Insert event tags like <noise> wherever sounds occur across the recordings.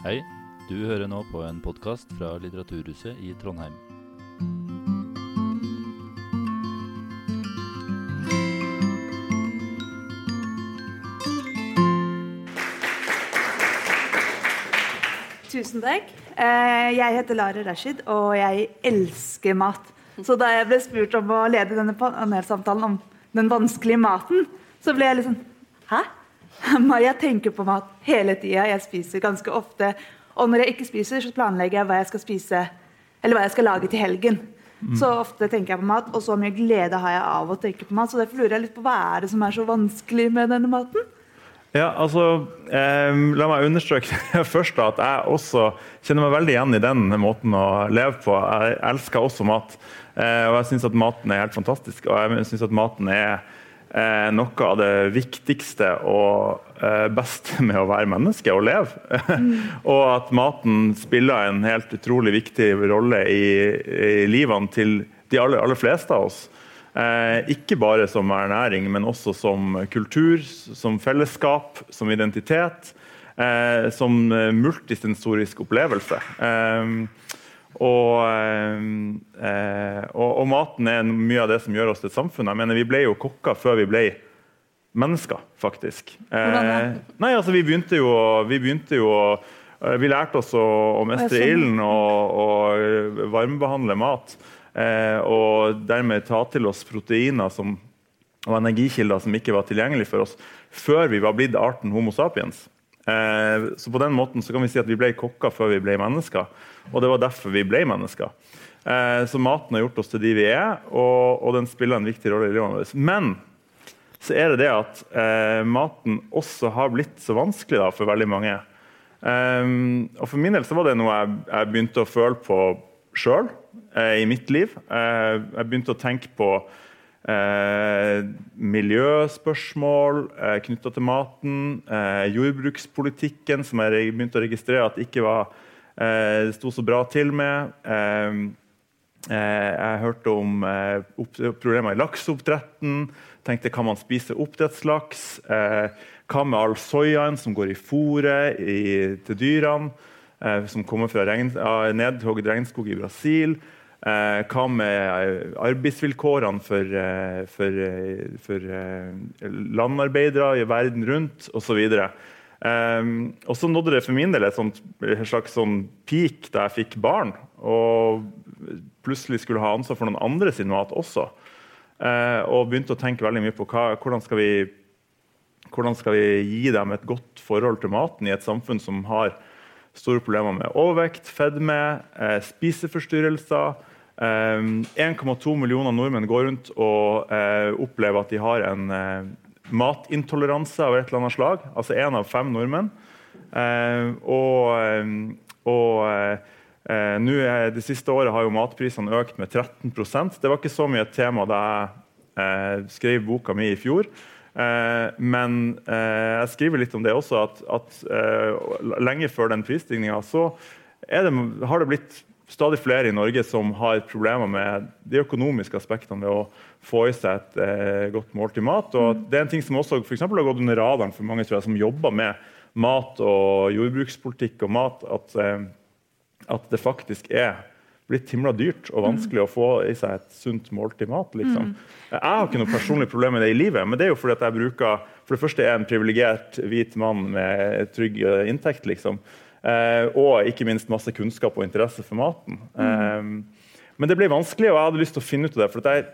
Hei, du hører nå på en podkast fra Litteraturhuset i Trondheim. Tusen takk. Eh, Jeg heter Lara Rashid, og jeg elsker mat. Så da jeg ble spurt om å lede denne panelsamtalen om den vanskelige maten, så ble jeg litt sånn Hæ? <laughs> Jeg tenker på mat hele tida. Jeg spiser ganske ofte. Og når jeg ikke spiser, så planlegger jeg hva jeg skal spise, eller hva jeg skal lage til helgen. Så ofte tenker jeg på mat, og så mye glede har jeg av å tenke på mat. Så derfor lurer jeg litt på hva er det som er så vanskelig med denne maten? Ja, altså, eh, La meg understreke <laughs> først da, at jeg også kjenner meg veldig igjen i den måten å leve på. Jeg elsker også mat. Eh, og jeg syns at maten er helt fantastisk. Og jeg syns at maten er noe av det viktigste og eh, beste med å være menneske og leve. <laughs> og at maten spiller en helt utrolig viktig rolle i, i livene til de aller, aller fleste av oss. Eh, ikke bare som ernæring, men også som kultur, som fellesskap, som identitet. Eh, som multisensorisk opplevelse. Eh, og, eh, og, og, maten er mye av det som gjør oss til et samfunn. Jeg mener, Vi ble jo kokker før vi ble mennesker, faktisk. Eh, nei, altså Vi begynte jo, vi begynte jo vi lærte oss å, å mestre ilden og, og varmebehandle mat. Eh, og dermed ta til oss proteiner som, og energikilder som ikke var tilgjengelig for oss før vi var blitt arten Homo sapiens. Eh, så på den måten kan vi si at vi ble kokker før vi ble mennesker. Og det var derfor vi ble mennesker. Eh, så maten har gjort oss til de vi er, og, den spiller en viktig rolle i livet vårt. Men så er det det at eh, maten også har blitt så vanskelig da, for veldig mange. Og For min del så var det noe jeg, begynte å føle på sjøl i mitt liv. Jeg begynte å tenke på eh, miljøspørsmål eh, knytta til maten. Eh, jordbrukspolitikken, som jeg begynte å registrere at ikke var, eh, sto så bra til med. Eh, jeg hørte om problemer i lakseoppdretten. Tenkte kan man spise oppdrettslaks? hva med all soyaen som går i fôret til dyrene? som kommer fra regn, nedhogd regnskog i Brasil. Eh, hva med arbeidsvilkårene for, eh, for, eh, for landarbeidere i verden rundt osv. Um, og så nådde det for min del et, sånt, et slags sånn peak da jeg fikk barn. Og plutselig skulle ha ansvar for noen andre sin mat også. Uh, og begynte å tenke veldig mye på hva, hvordan, skal vi, hvordan skal vi gi dem et godt forhold til maten i et samfunn som har store problemer med overvekt, fedme, uh, spiseforstyrrelser 1,2 ehm, millioner nordmenn går rundt og eh, opplever at de har en eh, matintoleranse av et eller annet slag. Altså én av fem nordmenn. Og, og eh, nå Det siste året har jo matprisene økt med 13% Det var ikke så mye et tema da jeg skrev boka mi i fjor. Men jeg skriver litt om det også, at, at lenge før den prisstigninga så det, har det blitt stadig flere i Norge som har problemer med de økonomiske aspektene ved å få i seg et eh, godt måltid mat. Og mm. det er en ting som også for har gått under radaren for mange tror jeg, som jobber med mat og jordbrukspolitikk og mat, at, eh, at det faktisk er blitt himla dyrt og vanskelig mm. å få i seg et sunt måltid mat. Liksom. Mm. Jeg har ikke noe personlig problem med det i livet, men det er jo fordi at jeg bruker for det første er jeg en privilegert hvit mann med trygg eh, inntekt. liksom. Eh, og ikke minst masse kunnskap og interesse for maten. Mm. men det ble vanskelig, og jeg hadde lyst til å finne ut av det. For jeg,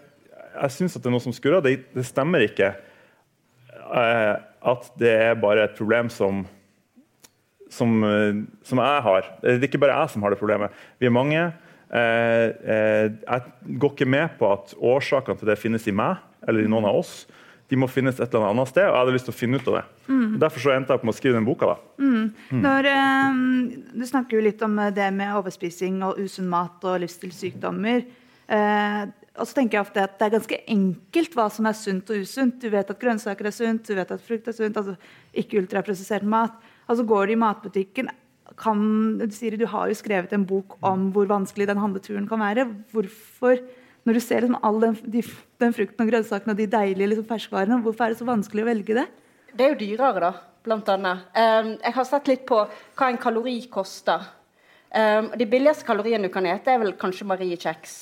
jeg synes det er noe som skurrer. Det, det stemmer ikke eh, at det er bare et problem som, som, som jeg har. Det er ikke bare jeg som har det problemet. Vi er mange. jeg går ikke med på at årsakene til det finnes i meg eller i noen av oss de må finnes et eller annet sted, og jeg hadde lyst til å finne ut av det. Mm. Derfor så endte jeg opp med å skrive den boka. Mm. Når, um, du snakker jo litt om eh, det med overspising og usunn mat og livsstilssykdommer. Uh, og så tenker jeg ofte at Det er ganske enkelt hva som er sunt og usunt. Du vet at grønnsaker er sunt, du vet at frukt er sunt. altså Ikke ultraprosessert mat. Altså Går du i matbutikken kan, du, sier, du har jo skrevet en bok om hvor vanskelig den handleturen kan være. Hvorfor når du ser liksom all den, de, den, frukten og grønnsakene og de deilige liksom, ferskvarene, hvorfor er det så vanskelig å velge det? Det er jo dyrere, da. blant annet. Um, jeg har sett litt på hva en kalori koster. Um, de billigste kaloriene du kan ete, er vel kanskje mariekjeks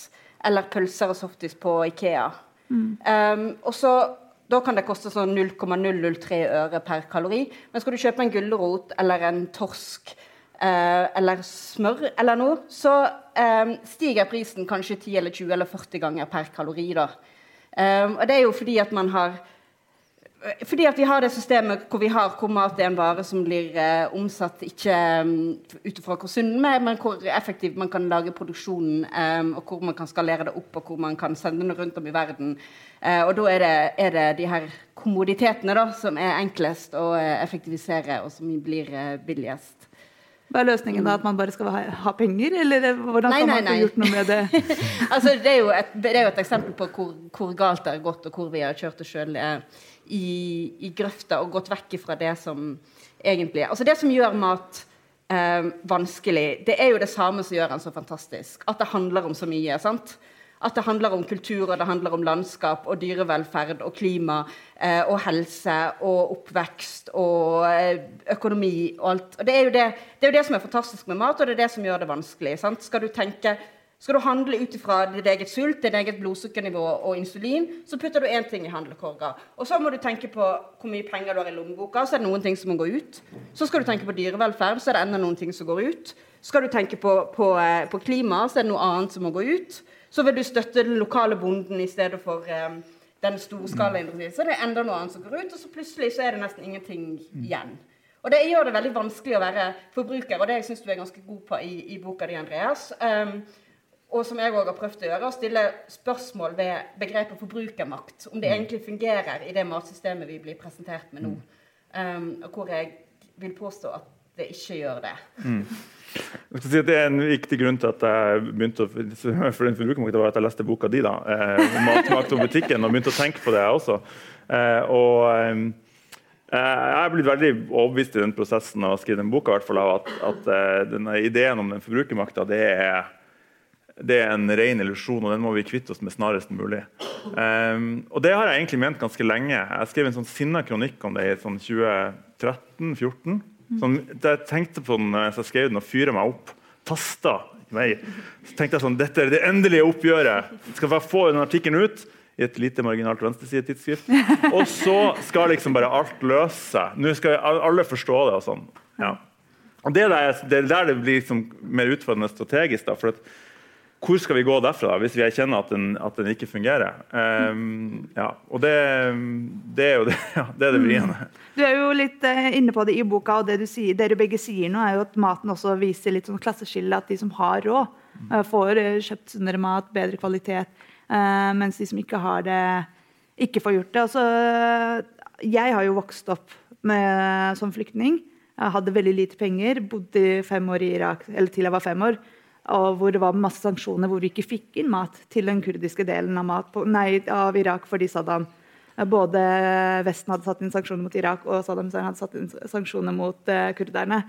eller pølser og softis på Ikea. Mm. Um, og så da kan det koste sånn 0,003 øre per kalori. Men skal du kjøpe en gulrot eller en torsk eller smør eller noe, så eh, stiger prisen kanskje 10 eller 20 eller 40 ganger per kalori. da. Eh, og det er jo fordi at man har fordi at vi har det systemet hvor vi har hvor mat er en vare som blir eh, omsatt ikke um, ut ifra hvor sunn den er, men hvor effektivt man kan lage produksjonen, um, og hvor man kan skalere det opp, og hvor man kan sende det rundt om i verden. Uh, og da er det, er det, de her kommoditetene da, som er enklest å effektivisere, og som blir uh, billigst. Hva er løsningen da? At man bare skal ha, ha penger? Eller hvordan nei, kan man få gjort noe med det? <laughs> altså, det, er et, det, er jo et, eksempel på hvor, hvor, galt det har gått, og hvor vi har kjørt det sjøl i, i grøfta og gått vekk fra det som egentlig Altså Det som gjør mat eh, vanskelig, det er jo det samme som gjør den så fantastisk. At det handler om så mye. sant? At det handler om kultur, og det handler om landskap og dyrevelferd og klima eh, og helse og oppvekst og eh, økonomi og alt. Og det er, det, det er, jo det, som er fantastisk med mat, og det er det som gjør det vanskelig. Sant? Skal du tenke skal du handle ut ifra ditt eget sult, ditt eget blodsukkernivå og insulin, så putter du én ting i handlekorga. Og så må du tenke på hvor mye penger du har i lommeboka, så er det noen ting som må gå ut. Så skal du tenke på dyrevelferd, så er det enda noen ting som går ut. Skal du tenke på, på, eh, på klima, så er det noe annet som må gå ut. Så vil du støtte den lokale bonden i stedet for um, den storskalaindustrien. Så det er enda noe annet som går ut, og så plutselig så er det nesten ingenting igjen. Og Det gjør det veldig vanskelig å være forbruker, og det syns du er ganske god på i, i boka di, Andreas. Um, og som jeg òg har prøvd å gjøre, å stille spørsmål ved begrepet forbrukermakt. Om det mm. egentlig fungerer i det matsystemet vi blir presentert med nå. Um, og hvor jeg vil påstå at det ikke gjør det. Mm. Si Det er en viktig grunn til at jeg begynte å, for den forbrukermakten var at jeg leste boka di, da, eh, og butikken', og begynte å tenke på det, jeg også. Eh, og eh, jeg er blitt veldig overbevist i den prosessen å skrive den boka, hvert fall at, at eh, denne ideen om den forbrukermakta det det er en ren illusjon, og den må vi kvitte oss med snarest mulig. Og det har jeg egentlig ment ganske lenge. Jeg skrev en sånn sinna kronikk om det i sånn 2013-2014. Sånn, jeg tenkte på den så jeg skrev den og fyra meg opp. Tasta meg. Så tenkte jeg sånn, dette er det endelige oppgjøret. Skal jeg få den artikkelen ut i et lite marginalt venstresidetidsskrift. Og så skal liksom bare alt løse seg. Nå skal alle forstå det. og sånn. Ja. Og det, det er der det blir liksom mer utfordrende strategisk. da, for at hvor skal vi gå derfra hvis vi erkjenner at den, at den ikke fungerer? Um, ja, og det, det, er jo det, ja, det, er det vriene. Du er jo litt uh, inne på det i boka, og det du sier, dere begge sier nå, er jo at maten også viser litt sånn klasseskille. At de som har råd, uh, får uh, kjøpt sunnere mat, bedre kvalitet. mens de som ikke har det, ikke får gjort det. Altså, jeg har jo vokst opp med, som flyktning. Jeg hadde veldig lite penger, bodde fem år i Irak, eller til jeg var fem år og hvor det var masse sanksjoner hvor vi ikke fikk inn mat til den kurdiske delen av, mat, nei, av Irak fordi Saddam eh, både Vesten hadde satt inn sanksjoner mot Irak, og Saddam Hussein hadde satt inn sanksjoner mot uh, kurderne.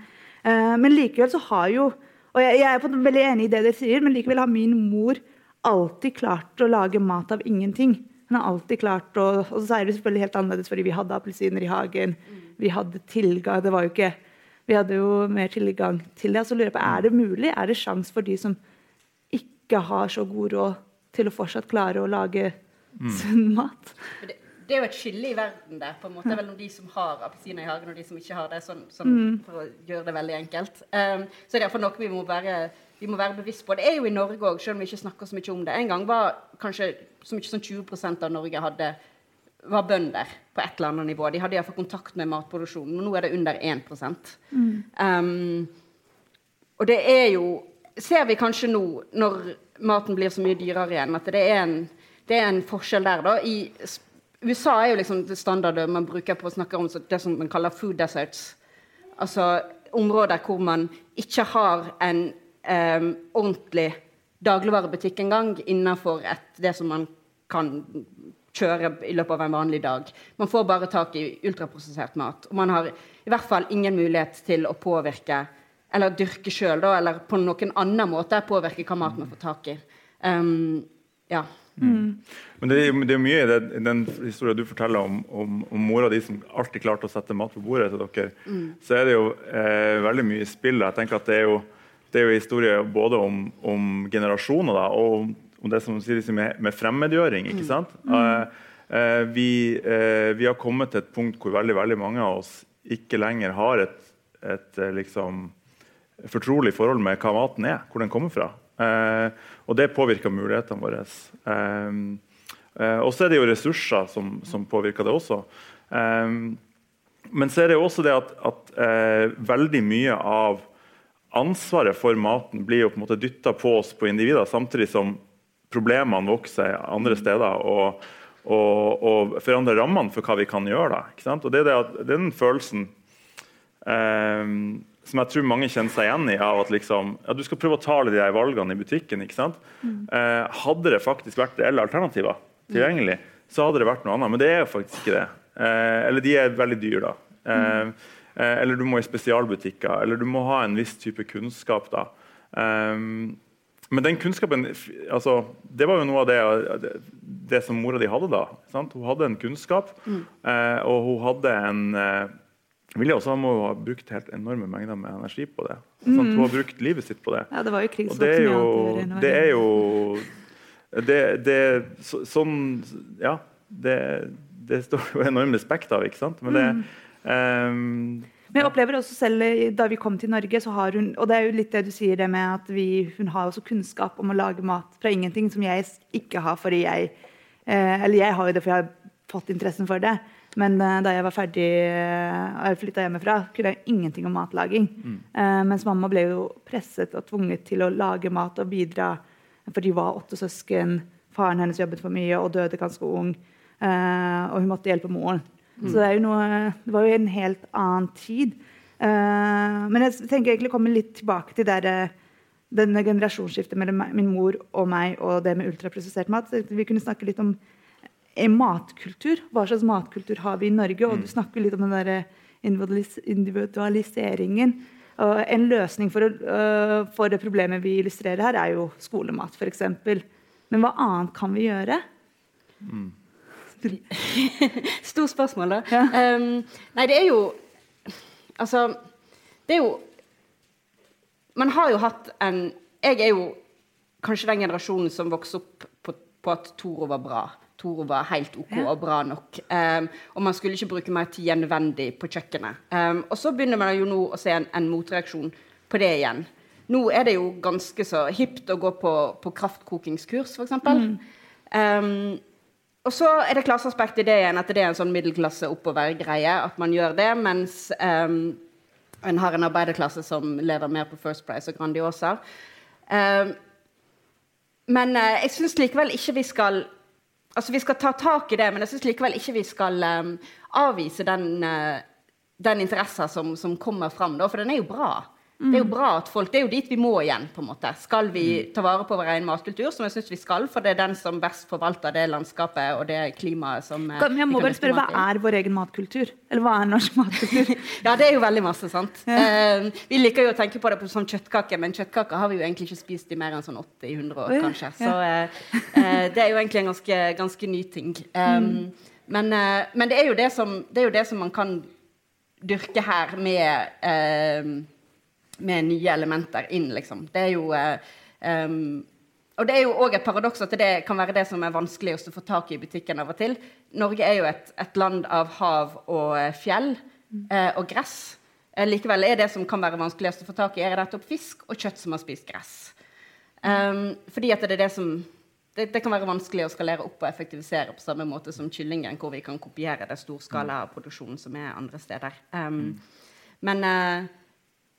Uh, men likevel så har jo Og jeg, jeg er veldig enig i det dere sier, men likevel har min mor alltid klart å lage mat av ingenting. Hun har alltid klart å, Og så er det selvfølgelig helt annerledes fordi vi hadde appelsiner i hagen. Vi hadde tilgang Det var jo ikke vi hadde jo mer tilgang til det. Så lurer jeg på, Er det mulig? Er det sjans for de som ikke har så god råd til å fortsatt klare å lage mm. sunn mat? Det, det, er jo et skille i verden der, på en måte, mellom de som har appelsiner i hagen, og de som ikke har det. Sånn, sånn mm. For å gjøre det veldig enkelt. Um, så det er iallfall noe vi må være vi må være bevisst på. Det er jo i Norge òg, selv om vi ikke snakker så mye om det. En gang var kanskje så mye som 20% av Norge hadde var bønder på et eller annet nivå. De hadde iallfall kontakt med matproduksjonen. Nå er det under 1 mm. um, Og det er jo Ser vi kanskje nå, når maten blir så mye dyrere igjen, at det er en, det er en forskjell der. da. I USA er jo liksom det standardet man bruker på å snakke om det som man kaller food deserts. Altså områder hvor man ikke har en um, ordentlig dagligvarebutikk engang innenfor et, det som man kan kjøre i løpet av en vanlig dag. Man får bare tak i ultraprosessert mat. Og man har i hvert fall ingen mulighet til å påvirke eller dyrke sjøl, eller på noen annen måte påvirke hva mat man får tak i. Um, ja. Men det, er det er mye i det, den historien du forteller om, om, om mora di som alltid klarte å sette mat på bordet til dere, så er det jo eh, veldig mye i spill. Jeg tenker at det er jo, det er jo historie både om, om generasjoner da, og om, om det som sies med, med fremmedgjøring. ikke sant? Eh, Uh, vi, uh, vi har kommet til et punkt hvor veldig, veldig mange av oss ikke lenger har et, et uh, liksom, fortrolig forhold med hva maten er, hvor den kommer fra. Og det påvirker mulighetene våre. Og så er det jo ressurser som, som påvirker det også. Men så er det jo også det at, at veldig mye av ansvaret for maten blir jo på en måte dytta på oss på individer, samtidig som problemene vokser andre steder. og og, og forandre rammene for hva vi kan gjøre. Da? Og det er, det det er den følelsen eh, som jeg tror mange kjenner seg igjen i. av at liksom, ja, Du skal prøve å ta alle de der valgene i butikken. ikke sant? Eh, hadde det faktisk vært reelle alternativer tilgjengelig, så hadde det vært noe annet. Men det er jo faktisk ikke det. Eh, eller de er veldig dyre, da. Eh, eh, eller du må i spesialbutikker. Eller du må ha en viss type kunnskap. da. Eh, men den kunnskapen altså, Det var jo noe av det, det, det som mora di hadde da. Sant? Hun hadde en kunnskap, eh, og hun hadde en eh, Vilja også må ha brukt helt enorme mengder med energi på det. Sant? Hun har brukt livet sitt på det. Ja, det var jo krig. Og så det er jo, det er jo det, det, så, Sånn Ja. Det, det står jo enorm respekt av, ikke sant? Men det ehm, Men jeg opplever også selv eh, da vi kom til Norge, så har hun Og det er jo litt det du sier, det med at vi, hun har også kunnskap om å lage mat fra ingenting, som jeg ikke har fordi jeg eh, Eller jeg har jo det fordi jeg har fått interessen for det. Men eh, da jeg var ferdig og flytta hjemmefra, kunne jeg ingenting om matlaging. Eh, mens mamma ble jo presset og tvunget til å lage mat og bidra. For de var åtte søsken. Faren hennes jobbet for mye og døde ganske ung. Eh, og hun måtte hjelpe moren. Så det, noe, det var jo en helt annen tid. Uh, men jeg tenker egentlig å komme litt tilbake til der, eh, denne generasjonsskiftet mellom min mor og meg og det med ultraprosessert mat. Så vi kunne snakke litt om eh, matkultur. Hva slags matkultur har vi i Norge? Og du snakker litt om den der individualis individualiseringen. Og en løsning for, å, for det problemet vi illustrerer her, er jo skolemat, f.eks. Men hva annet kan vi gjøre? <laughs> Stort spørsmål, da. Ja. Um, nei, det er jo Altså, det er jo Man har jo hatt en Jeg er jo kanskje den generasjonen som vokste opp på, på at Toro var bra. Toro var helt OK og bra nok. Um, og man skulle ikke bruke mer tid enn nødvendig på kjøkkenet. Um, og så begynner man jo nå å se en, en motreaksjon på det igjen. Nå er det jo ganske så hipt å gå på, på kraftkokingskurs, f.eks. Um, og så er det klasseaspekt i det igjen, at det er en sånn middelklasse oppover-greie. At man gjør det, mens um, en har en arbeiderklasse som lever mer på First Price og Grandiosa. Um, men uh, jeg syns likevel ikke vi skal Altså, vi skal ta tak i det, men jeg syns likevel ikke vi skal um, avvise den, uh, den interessen som, som kommer fram, da, for den er jo bra. Det er jo bra at folk, det er jo dit vi må igjen. på en måte. Skal vi ta vare på vår egen matkultur, som jeg synes vi skal, for det er den som best forvalter det landskapet og det klimaet som eh, Kan- Jeg må bare spørre, Hva er vår egen matkultur? Eller hva er norsk matkultur? <laughs> Ja, det er jo veldig masse, sant. Eh, vi liker jo å tenke på det på som kjøttkake, men kjøttkaker har vi jo egentlig ikke spist i mer enn sånn 80-100 år, kanskje. Så uh, uh, det er jo egentlig en ganske, ganske ny ting. Um, men, eh, men det er som, det er jo det som man kan dyrke her med med nye elementer inn, liksom. Det er jo um, Og det er jo òg et paradoks at det kan være det som er vanskeligst å få tak i i butikken av og til. Norge er jo et, et land av hav og eh, fjell eh, og gress. Eh, likevel er det som kan være vanskeligst å få tak i, er nettopp fisk og kjøtt som har spist gress. Um, fordi at det er det som det, det kan være vanskelig å skalere opp og effektivisere på samme måte som kyllingen, hvor vi kan kopiere det storskalaproduksjonen som er andre steder. Um, Men eh,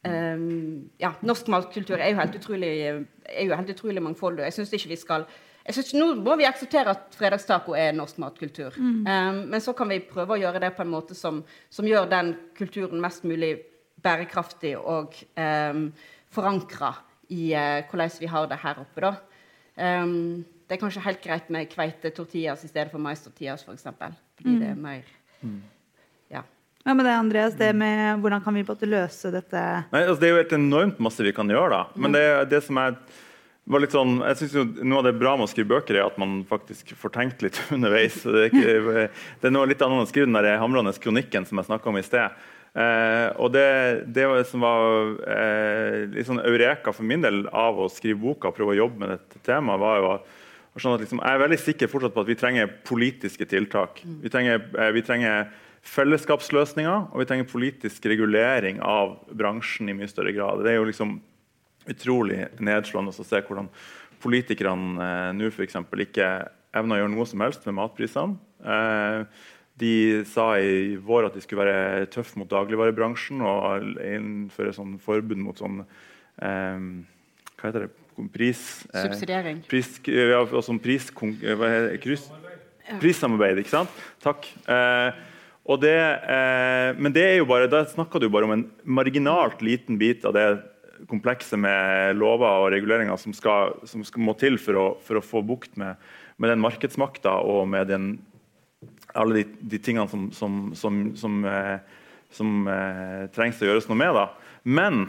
um, ja, norsk matkultur er jo helt utrolig, er jo helt utrolig mangfoldig. Jeg synes ikke vi skal jeg synes, Nå må vi akseptere at fredagstaco er norsk matkultur. Um, men så kan vi prøve å gjøre det på en måte som, som gjør den kulturen mest mulig bærekraftig og um, forankra i uh, hvordan vi har det her oppe. da. Um, det er kanskje helt greit med kveite tortillas i stedet for mais tortillas, f.eks. Fordi det er mer ja. Ja, men det Andreas, det med hvordan kan vi på løse dette Nei, altså Det er jo helt enormt masse vi kan gjøre, da. Men det, det som er, var litt sånn, jeg synes jo Noe av det bra med å skrive bøker er at man faktisk får tenkt litt <laughs> underveis. Det er, ikke, det er noe litt annet å skrive den der hamrende kronikken som jeg snakka om i sted. Eh, og det, det som var eh, litt sånn eureka for min del av å skrive boka og prøve å jobbe med dette temaet, var jo at, sånn at liksom, jeg er veldig sikker fortsatt på at vi trenger politiske tiltak. Vi trenger, eh, vi trenger fellesskapsløsninger og vi trenger politisk regulering av bransjen i mye større grad. Det er jo liksom utrolig nedslående å se hvordan politikerne eh, nå f.eks. ikke evner å gjøre noe som helst med matprisene. Eh, de sa i vår at de skulle være tøffe mot dagligvarebransjen og innføre sånn forbud mot sånn eh, Hva heter det? Pris... Eh, Subsidiering. Pris, ja, sånn pris, kryss, prissamarbeid, ikke sant? Takk. Eh, det, eh, men det er jo bare, da snakker du bare om en marginalt liten bit av det komplekset med lover og reguleringer som, skal, som skal, må til for å, for å få bukt med, med, den markedsmakta og med den, alle de, de tingene som, som, som eh, eh, trengs å gjøres noe med. Da. Men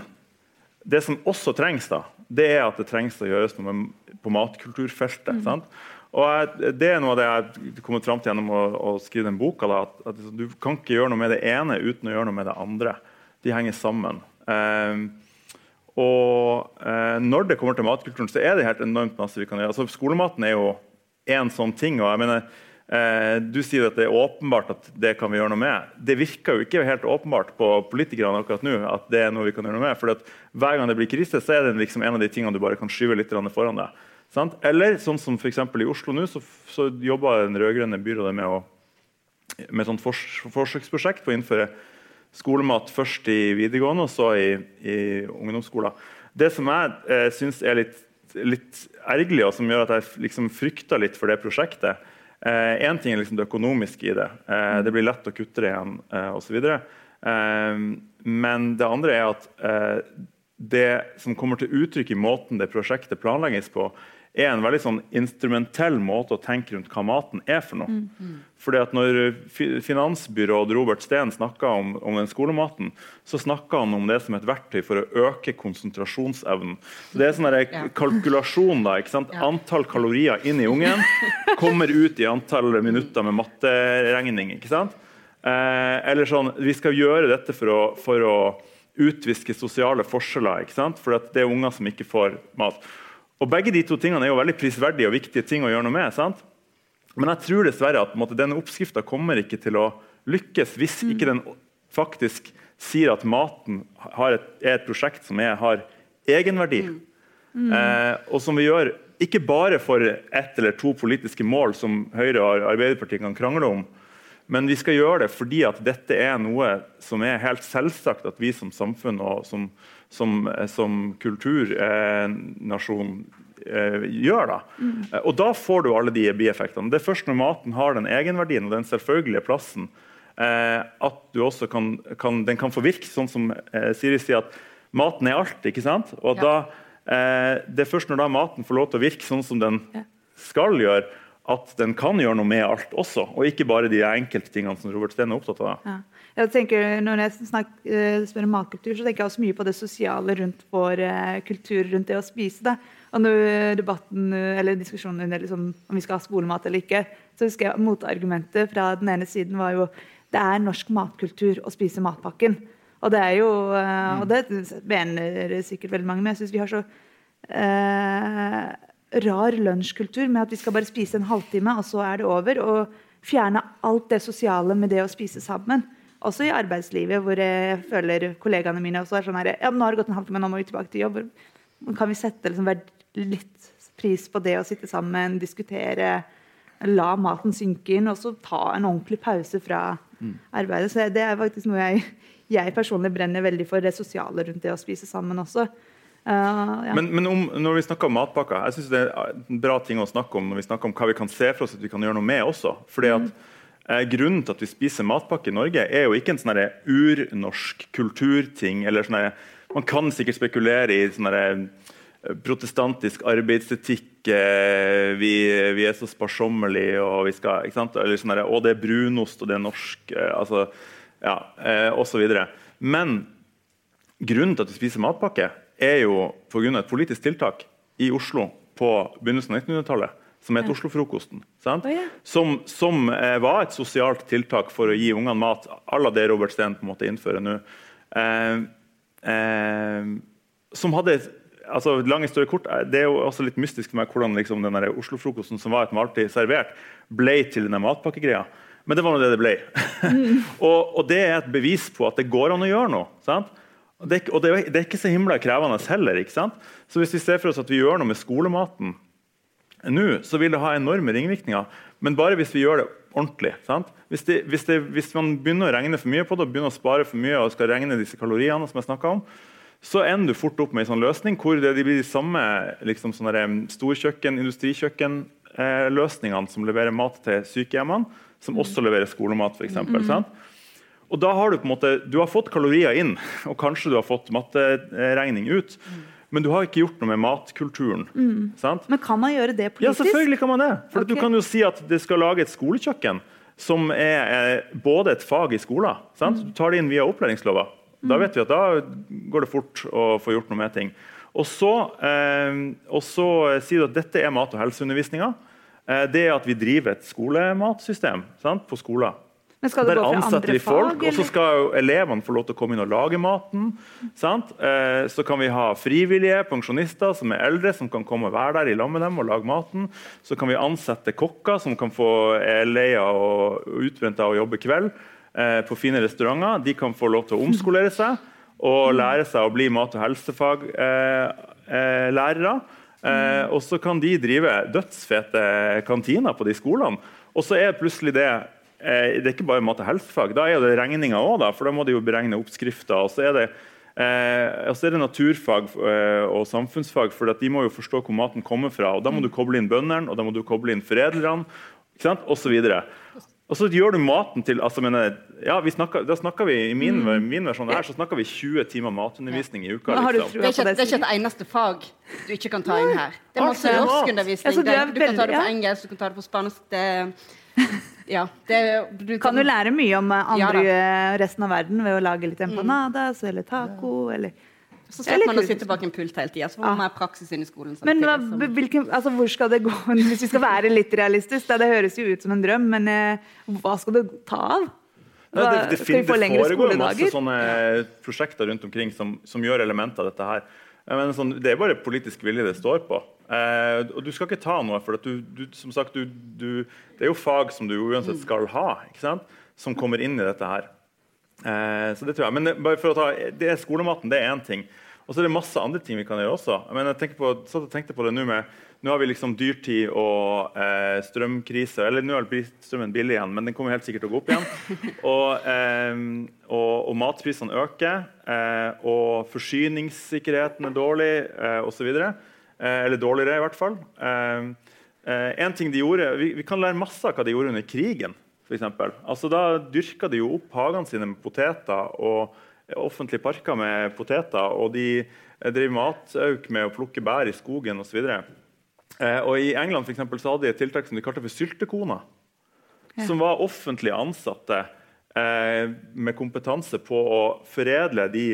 det som også trengs, da, det er at det trengs å gjøres noe med, på matkulturfeltet. Mm. Og Det er noe av det jeg har kommet fram til gjennom å, å skrive den boka. Da, at, at, Du kan ikke gjøre noe med det ene uten å gjøre noe med det andre. De henger sammen. Eh, og eh, når det kommer til matkulturen, så er det helt enormt masse vi kan gjøre. Altså, skolematen er jo én sånn ting. og jeg mener eh, Du sier at det er åpenbart at det kan vi gjøre noe med. Det virker jo ikke helt åpenbart på politikerne akkurat nå at det er noe vi kan gjøre noe med. For hver gang det blir krise, så er det liksom en av de tingene du bare kan skyve litt foran deg. Sant? Eller sånn som for i Oslo nå, så, så jobber den rød-grønne byrådet med, å, med et fors forsøksprosjekt på å innføre skolemat først i videregående og så i, i ungdomsskolen. Det som jeg eh, syns er litt, litt, ergerlig, og som gjør at jeg liksom frykter litt for det prosjektet Én eh, ting er liksom det økonomiske i det. Eh, det blir lett å kutte det igjen eh, osv. Eh, men det andre er at eh, det som kommer til uttrykk i måten det prosjektet planlegges på, er en veldig sånn instrumentell måte å tenke rundt hva maten er for noe. Mm. Fordi at når Finansbyråd Robert Steen snakka om, om, den skolematen, så snakka han om det som et verktøy for å øke konsentrasjonsevnen. Så det er sånn ja. kalkulasjon. da, ikke sant? Ja. Antall kalorier inn i ungen kommer ut i antall minutter med matteregning. ikke sant? Eh, eller sånn, Vi skal gjøre dette for å, for å utviske sosiale forskjeller. ikke sant? For det er unger som ikke får mat. Og Begge de to tingene er jo veldig prisverdige og viktige ting å gjøre noe med. sant? Men jeg tror dessverre at måte, denne oppskrifta kommer ikke til å lykkes hvis mm. ikke den faktisk sier at maten et, er et prosjekt som er, har egenverdi. Mm. Mm. Eh, og som vi gjør ikke bare for ett eller to politiske mål som Høyre og Arbeiderpartiet kan krangle om, men vi skal gjøre det fordi at dette er noe som er helt selvsagt at vi som samfunn og som, som, som kulturnasjon eh, gjør. Da. Mm. Og da får du alle de bieffektene. Det er først når maten har den egenverdien og den selvfølgelige plassen eh, at du også kan, kan, den kan få virke, sånn som eh, Siri sier, at maten er alt. ikke sant? Og ja. da, eh, Det er først når da maten får lov til å virke sånn som den skal gjøre, at den kan gjøre noe med alt også, og ikke bare de enkelte tingene som Robert Steen er opptatt av. Ja. Jeg tenker, når jeg snakker, uh, spør om matkultur, så tenker jeg også mye på det sosiale rundt vår uh, kultur rundt det å spise. Da. Og når debatten, uh, eller diskusjonen liksom, om vi skal ha skolemat eller ikke, så husker jeg motargumentet fra den ene siden var jo det er norsk matkultur å spise matpakken. Og det er jo, mm. og det mener sikkert veldig mange, men jeg syns vi har så rar lunsjkultur med at vi skal bare spise en halvtime, og så er det over. Og fjerne alt det sosiale med det å spise sammen. Også i arbeidslivet, hvor jeg føler kollegaene mine også er sånn her ja, nå har det gått en halvtime, nå må vi tilbake til jobb. Kan vi sette liksom, litt pris på det å sitte sammen, diskutere, la maten synke inn, og så ta en ordentlig pause fra mm. arbeidet. Så det er faktisk noe jeg, jeg personlig brenner veldig for, det sosiale rundt det å spise sammen også. Uh, ja. Men, men om, når vi snakker om matpakker, jeg synes det er en bra ting å snakke om når vi snakker om hva vi kan se for oss at vi kan gjøre noe med også. Fordi at mm. eh, Grunnen til at vi spiser matpakke i Norge, er jo ikke en sånn urnorsk kulturting. eller sånne, Man kan sikkert spekulere i sånne eh, protestantisk arbeidsetikk eh, vi, vi, er så sparsommelige, og vi skal, ikke sant? Eller sånn å, det er brunost, og det er norsk, eh, altså, ja, eh, osv. Men grunnen til at vi spiser matpakke, er jo pga. et politisk tiltak. i Oslo på begynnelsen av 1900-tallet som het Oslofrokosten, sant? Å, ja. Som, som eh, var et sosialt tiltak for å gi ungene mat à la det Robert Steen på en måte innfører nå. Eh, eh, som hadde altså lang historie kort, eh, Det er jo også litt mystisk for meg hvordan liksom, den Oslo-frokosten som var et måltid servert, ble til denne matpakkegreia. Men det var nå det det ble. <laughs> og, og det er et bevis på at det går an å gjøre noe. sant? Og det, og det, det er ikke så himla krevende heller. ikke sant? Så hvis vi ser for oss at vi gjør noe med skolematen nå, så vil det ha enorme ringvirkninger. Men bare hvis vi gjør det ordentlig. sant? Hvis, det, hvis, det, hvis man begynner å regne for mye på det, og begynner å spare for mye og skal regne disse kaloriene, som jeg om, så ender du fort opp med en sånn løsning hvor det blir de samme liksom, storkjøkken, industrisjøkkenløsningene som leverer mat til sykehjemmene, som også leverer skolemat. For eksempel, sant? Og da har du på en måte, du har fått kalorier inn, og kanskje du har fått matteregning ut. Men du har ikke gjort noe med matkulturen. sant? Men kan man gjøre det politisk? Ja, selvfølgelig kan man det. For okay. Du kan jo si at det skal lage et skolekjøkken som er eh, både et fag i skolen. Sant? Du tar det inn via opplæringslova. Da vet vi at da går det fort å få gjort noe med ting. Og så, eh, og så sier du at dette er mat- og helseundervisninga. Eh, det er at vi driver et skolematsystem sant? på skoler. Men skal det Der gå for ansetter vi folk, fag? og så skal jo elevene få lov til å komme inn og lage maten. Sant? Eh, så kan vi ha frivillige pensjonister som er eldre, som kan komme og være der i lag med dem og lage maten. Så kan vi ansette kokker som kan få er leia og utbrent av å jobbe kveld eh, på fine restauranter. De kan få lov til å omskolere seg og lære seg å bli mat- og helsefaglærere. Eh, eh, og så kan de drive dødsfete kantiner på de skolene. Og så er plutselig det eh, det er ikke bare mat- og helsefag. Da er det regninga òg, for da må de jo beregne oppskrifter. Og så er det, eh, så er det naturfag eh, og samfunnsfag, for at de må jo forstå hvor maten kommer fra. og Da må du koble inn bøndene og da må du koble inn foredlerne ikke sant? og så videre. Og så gjør du maten til altså, mener, ja, vi snakker, da snakker vi, I min, min versjon her så snakker vi 20 timer matundervisning i uka. Men har du Liksom. Det er, ikke, det, er ikke et eneste fag du ikke kan ta inn her. Det er masse er norskundervisning. Ja, du Du kan ta det på engelsk, du kan ta det på spansk. Det, <laughs> ja, det, du Kan du lære mye om andre Ja andre, resten av verden ved å lage litt empanadas eller taco? Eller. Så Det er slipper man å sitte bak en pult hele tida. Så får man mer praksis inn i skolen. Men hva, hvilken, altså, hvor skal det gå <laughs> hvis vi skal være litt realistisk? Da, det høres jo ut som en drøm, men eh, hva skal det ta av? Nei, Hva, det, det, skal fin- vi få det foregår masse sånne prosjekter rundt omkring som, som gjør elementer av dette her. Jeg mener, sånn, det er bare politisk vilje det står på. Eh, og du skal ikke ta noe, for du, du, som sagt, du, du, det er jo fag som du uansett skal ha, ikke sant? som kommer inn i dette her. Eh, så det tror jeg. Men bare for å ta, det er skolematen det er én ting. Og så er det masse andre ting vi kan gjøre også. Jeg, jeg på, så tenkte på det Nå med, nå har vi liksom dyrtid og eh, strømkrise. Eller nå er strømmen billig igjen, men den kommer helt sikkert til å gå opp igjen. <laughs> Og, eh, og, og matprisene øker. Eh, og forsyningssikkerheten er dårlig, eh, osv. Eh, eller dårligere, i hvert fall. Eh, eh, en ting de gjorde, vi, vi kan lære masse av hva de gjorde under krigen. For altså, da dyrka de jo opp hagene sine med poteter og offentlige parker med poteter. Og de eh, drev matauk med å plukke bær i skogen osv. Eh, og I England for eksempel, så hadde de et tiltak som de kalte for syltekoner. Som var offentlig ansatte eh, med kompetanse på å foredle de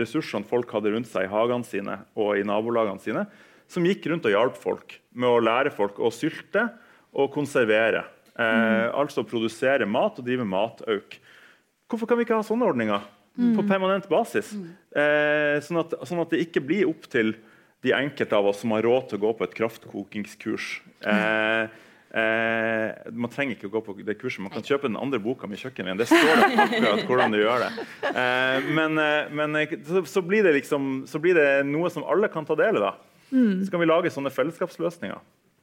ressursene folk hadde rundt seg i hagene sine og i nabolagene sine. Som gikk rundt og hjalp folk med å lære folk å sylte og konservere. Eh, Altså produsere mat og drive matauk. Hvorfor kan vi ikke ha sånne ordninger på permanent basis? Eh, sånn, at, sånn at det ikke blir opp til de enkelte av oss som har råd til å gå på et kraftkokingskurs. Eh, eh, man trenger ikke å gå på det kurset, man kan kjøpe den andre boka med kjøkkenet. Det står der akkurat hvordan du gjør det. Eh, men eh, men eh, så, så, blir det liksom, så blir det noe som alle kan ta del i. da. Så kan vi lage sånne fellesskapsløsninger.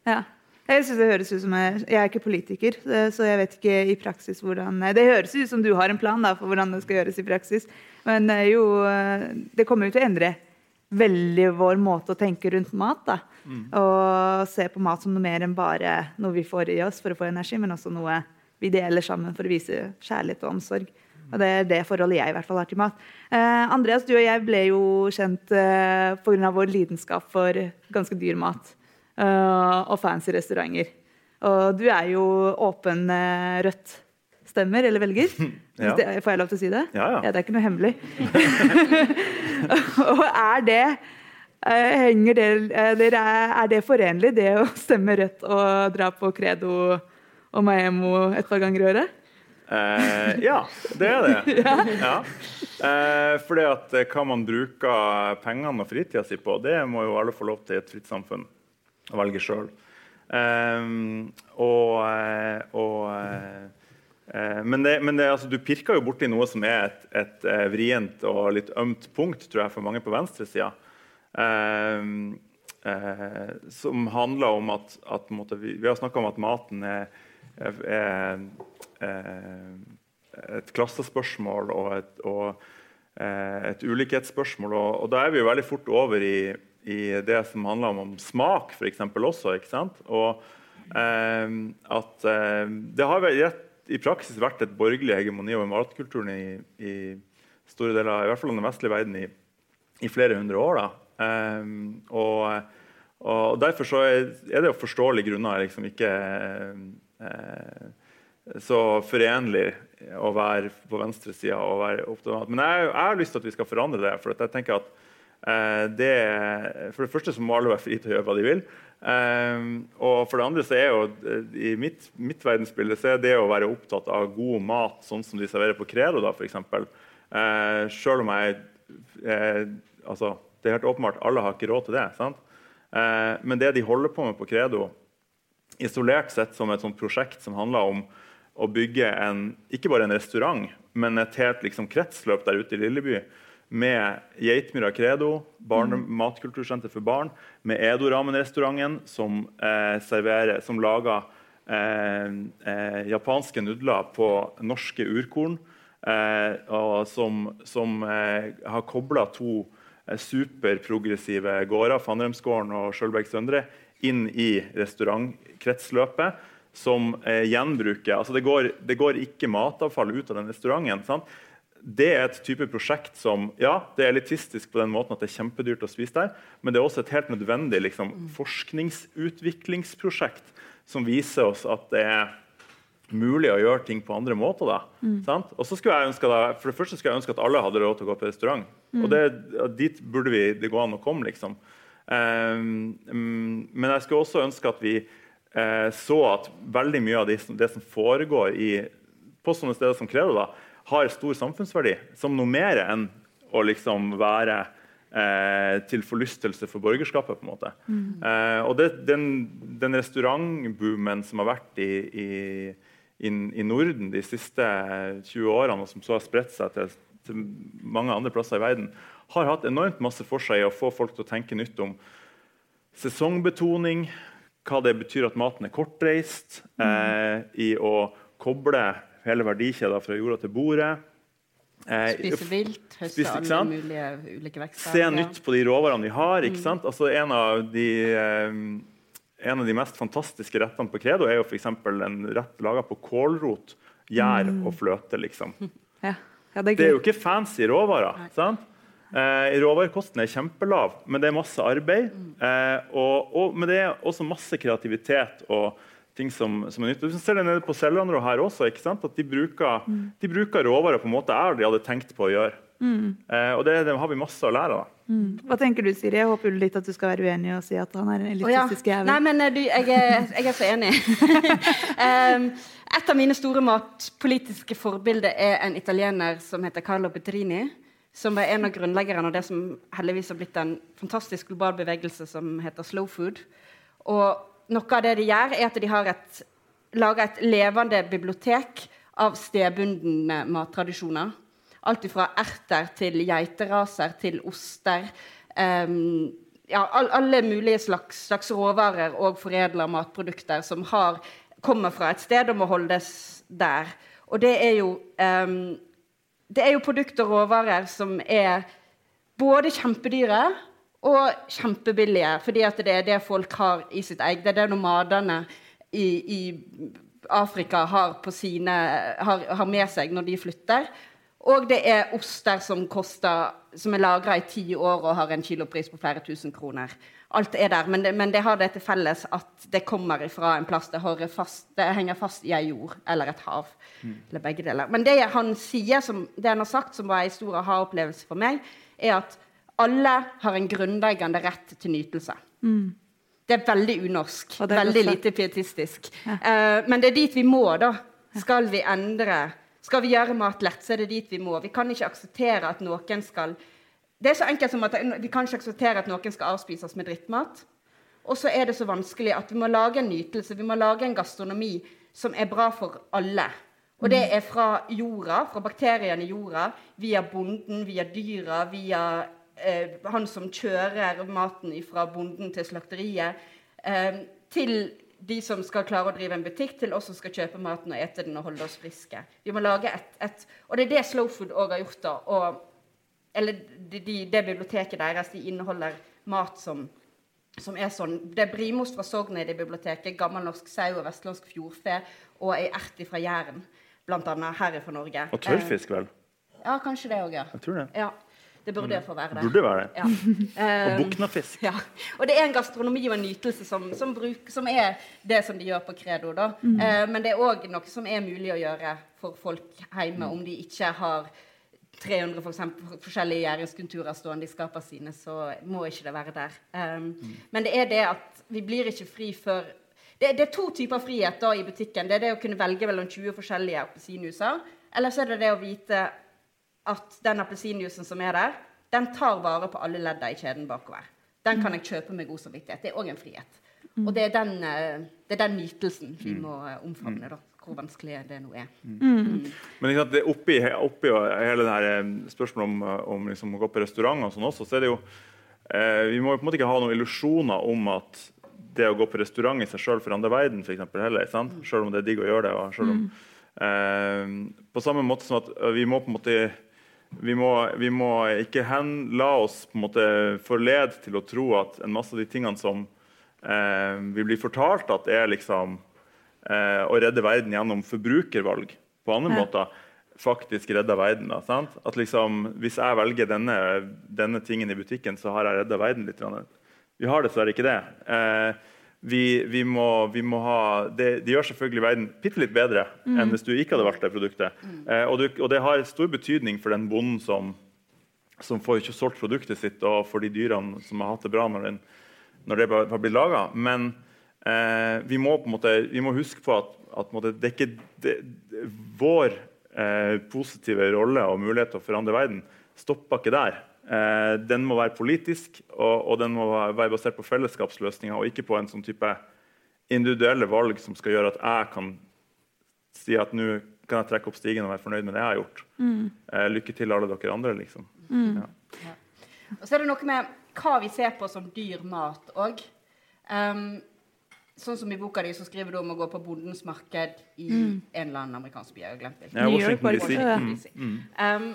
Ja. Jeg synes det høres ut som jeg, jeg er ikke politiker, eh, så jeg vet ikke i praksis hvordan Det høres ut som du har en plan da, for hvordan det skal gjøres i praksis, men det, er jo, eh, det kommer jo til å endre veldig vår måte å tenke rundt mat. da. Og se på mat som noe mer enn bare noe vi får i oss for å få energi, men også noe vi deler sammen for å vise kjærlighet og omsorg. Og Det er det forholdet jeg i hvert fall har til mat. Eh, Andreas, du og jeg ble jo kjent eh, pga. vår lidenskap for ganske dyr mat. eh, og fancy restauranter. Og du er jo åpen eh, rødt stemmer, eller velger. <laughs> Ja. Får jeg lov til å si det? Ja, ja. det er ikke noe hemmelig. <laughs> og er det Eh, henger det, eller er, er det forenlig, det å stemme Rødt og dra på Credo og Maemo et par ganger i året? Eh, ja, det er det. <laughs> Ja. Eh, fordi at eh, hva man bruker pengene og fritida si på, det må jo alle få lov til i et fritt samfunn å velge sjøl. Eh, og, eh, og eh, men, det, men det, altså, du pirker jo borti noe som er et, et vrient og litt ømt punkt tror jeg, for mange på venstresida. Eh, eh, som handler om at, at måtte, vi, vi har snakka om at maten er, er Eh, et klassespørsmål og et, og, eh, et ulikhetsspørsmål. Og, og, da er vi jo veldig fort over i, i det som handler om, om smak, f.eks. også. ikke sant? Og eh, at eh, det har rett, i praksis vært et borgerlig hegemoni over matkulturen i, i, store deler i hvert fall den vestlige verden i, i flere hundre år. da. Eh, og, og, Derfor er, det jo forståelige grunner liksom ikke eh, så forenlig å være på venstresida og være opptatt Men jeg, jeg, har lyst til at vi skal forandre det. for jeg tenker at eh, det, For det første så må alle være fri til å gjøre hva de vil. Eh, og for det andre så er jo i mitt, mitt verdensbilde så er det å være opptatt av god mat, sånn som de serverer på Credo, da, f.eks. Eh, selv om jeg eh, altså, Det er helt åpenbart alle har ikke råd til det. sant? Eh, men det de holder på med på Credo, isolert sett som et sånt prosjekt som handler om å bygge en, ikke bare en restaurant, men et helt liksom, kretsløp der ute i Lilleby med Geitmyra Credo, barne, mm. matkultursenter for barn, med Edoramen-restauranten, som, eh, serverer, som lager eh, eh, japanske nudler på norske urkorn, eh, og som, som eh, har kobla to eh, superprogressive gårder, Fannremsgården og Sjølberg Søndre, inn i restaurantkretsløpet som eh, gjenbruker altså det går, det går, ikke matavfall ut av den restauranten. Sant? Det er et type prosjekt som ja, det er elitistisk på den måten at det er kjempedyrt å spise der, men det er også et helt nødvendig liksom, forskningsutviklingsprosjekt som viser oss at det er mulig å gjøre ting på andre måter. Da, mm. Og så skulle jeg ønske da, for det første skulle jeg ønske at alle hadde råd til å gå på restaurant. Mm. Og det, Dit burde vi, det gå an å komme. liksom. Um, men jeg skulle også ønske at vi eh, så at veldig mye av det, det som foregår i, på sånne steder som Credo, da, har stor samfunnsverdi. Som noe mer enn å liksom være eh, til forlystelse for borgerskapet. på en måte. Mm. Eh, og det, den, den restaurantboomen som har vært i, i, i, i, Norden de siste 20 årene, og som så har spredt seg til, til mange andre plasser i verden, har hatt enormt masse for seg i å få folk til å tenke nytt om sesongbetoning, hva det betyr at maten er kortreist, eh, i å koble hele verdikjeden fra jorda til bordet. Eh, spise vilt, høste alle mulige ulike vekster. Se nytt på de råvarene vi har. ikke mm. sant? Altså En av de, eh, en av de mest fantastiske rettene på Credo er jo f.eks. en rett laga på kålrot, gjær mm. og fløte. liksom. <laughs> Ja. Ja, det, er det, er jo ikke fancy råvarer. Sant? Eh, råvarekosten er kjempelav, men det er masse arbeid. Eh, og, og, men det er også masse kreativitet og ting som, som er nytt. Du ser det nede på Sellandrå her også. ikke sant? At de bruker, mm. de bruker råvarer på en måte jeg aldri hadde tenkt på å gjøre. Mm. Eh, og det, det, har vi masse å lære av. Mm. Hva tenker du, Siri? Jeg håper litt at du skal være uenig og si at han er en elitistisk jævel. Oh, ja. Nei, men eh, du, jeg, er, jeg, er, så enig. um, <laughs> et av mine store matpolitiske forbilder er en italiener som heter Carlo Petrini som er en av grunnleggerne av det som heldigvis har blitt en fantastisk global bevegelse som heter slow food. Og noe av det de gjør, er at de har et, lager et levende bibliotek av stedbundne mattradisjoner. Alt fra erter til geiteraser til oster. Um, ja, alle mulige slags, slags råvarer og foredla matprodukter som har, kommer fra et sted og må holdes der. Og det er jo um, det er jo produkter og råvarer som er både kjempedyre og kjempebillige. Fordi det er det folk har i sitt eget. Det er det nomadene i, i Afrika har, sine, har, har, med seg når de flytter. Og det er oster som, koster, som er lagra i ti år og har en kilopris på flere tusen kroner. Alt er der, men det, men det har det til felles at det kommer fra en plass. Det, fast, det henger fast i ei jord eller et hav. Mm. Eller begge deler. Men det han sier, som, det han har sagt, som var en stor aha-opplevelse for meg, er at alle har en grunnleggende rett til nytelse. Det er veldig unorsk. Er Veldig også. lite pietistisk. Eh, men det er dit vi må, da. Skal vi endre Skal vi gjøre mat lett, så er det dit vi må. Vi kan ikke akseptere at noen skal Det er så enkelt som at vi kan ikke akseptere at noen skal avspises med drittmat. Og så er det så vanskelig at vi må lage en nytelse, vi må lage en gastronomi som er bra for alle. Og det er fra jorda, fra bakteriene i jorda, via bonden, via dyra, via eh, han som kjører maten fra bonden til slakteriet, eh, til de som skal klare å drive en butikk, til oss som skal kjøpe maten og ete den og holde oss friske. Vi må lage et, et Og det er det Slow Food òg har gjort. da, og eller de, de, det biblioteket deres de inneholder mat som, som er sånn. Det er brimost fra Sognet i det biblioteket, gammelnorsk sau og vestlandsk fjordfe og ei ert fra Jæren, annet her fra Norge. Og tørrfisk, vel? Eh, ja, kanskje det òg, ja. Jeg tror det. ja. Det burde få være det. Burde være det. Ja. <laughs> Og Eh, buknafisk. ja. Og det er en gastronomi og en nytelse som, som, bruk, som er det som de gjør på Credo. Da. Eh, men det er òg noe som er mulig å gjøre for folk hjemme, om de ikke har 300 for eksempel, forskjellige gjæringskulturer stående i skapene sine, så må ikke det være der. Um, Men det er det at vi blir ikke fri før det, det er to typer frihet da i butikken. Det er det å kunne velge mellom 20 forskjellige appelsinjuicer. Eller så er det det å vite at den appelsinjuicen som er der, den tar vare på alle leddene i kjeden bakover. Den kan jeg kjøpe med god samvittighet. Det er òg en frihet. Og det er den, eh, det er den nytelsen vi må eh, omfavne, da. Hvor vanskelig det nå er. Men ikke sant, det oppi, oppi hele det her eh, spørsmålet om, eh, om liksom å gå på restaurant og sånn også, så er det jo eh, Vi må jo på en måte ikke ha noen illusjoner om at det å gå på restaurant i seg sjøl forandrer verden, for eksempel, heller. Sant? Selv om det er digg å gjøre det. Og selv om, eh, på samme måte som at vi må på en måte vi må, vi må ikke hen, la oss på en måte forlede til å tro at en masse av de tingene som eh, vi blir fortalt at er liksom eh, å redde verden gjennom forbrukervalg på andre Ja. måter, faktisk redda verden. Da, sant? At liksom, hvis jeg velger denne, denne tingen i butikken, så har jeg redda verden litt. Vi har dessverre ikke det. Eh, vi, vi, må, vi må ha, det, det gjør selvfølgelig verden bitte litt bedre enn hvis du ikke hadde valgt det produktet. Eh, og, du, og det har stor betydning for den bonden som, som får ikke solgt produktet sitt, og for de dyrene som har hatt det bra når, den, når det har blitt laga. Men eh, vi, må på en måte, vi må huske på at, at på måte, det er ikke det, det, vår eh, positive rolle og mulighet til å forandre verden stopper ikke der. Eh, den må være politisk, og, og den må være basert på fellesskapsløsninger, og ikke på en sånn type individuelle valg som skal gjøre at jeg kan si at nå kan jeg trekke opp stigen og være fornøyd med det jeg har gjort. Eh, lykke til, alle dere andre, liksom. Ja. Og så er det noe med hva vi ser på som dyr mat òg. Sånn som i boka di så skriver du om å gå på Bondens marked i en eller annen amerikansk by. Jeg har glemt hvilken. Ja, New York Washington DC. Mm. Um,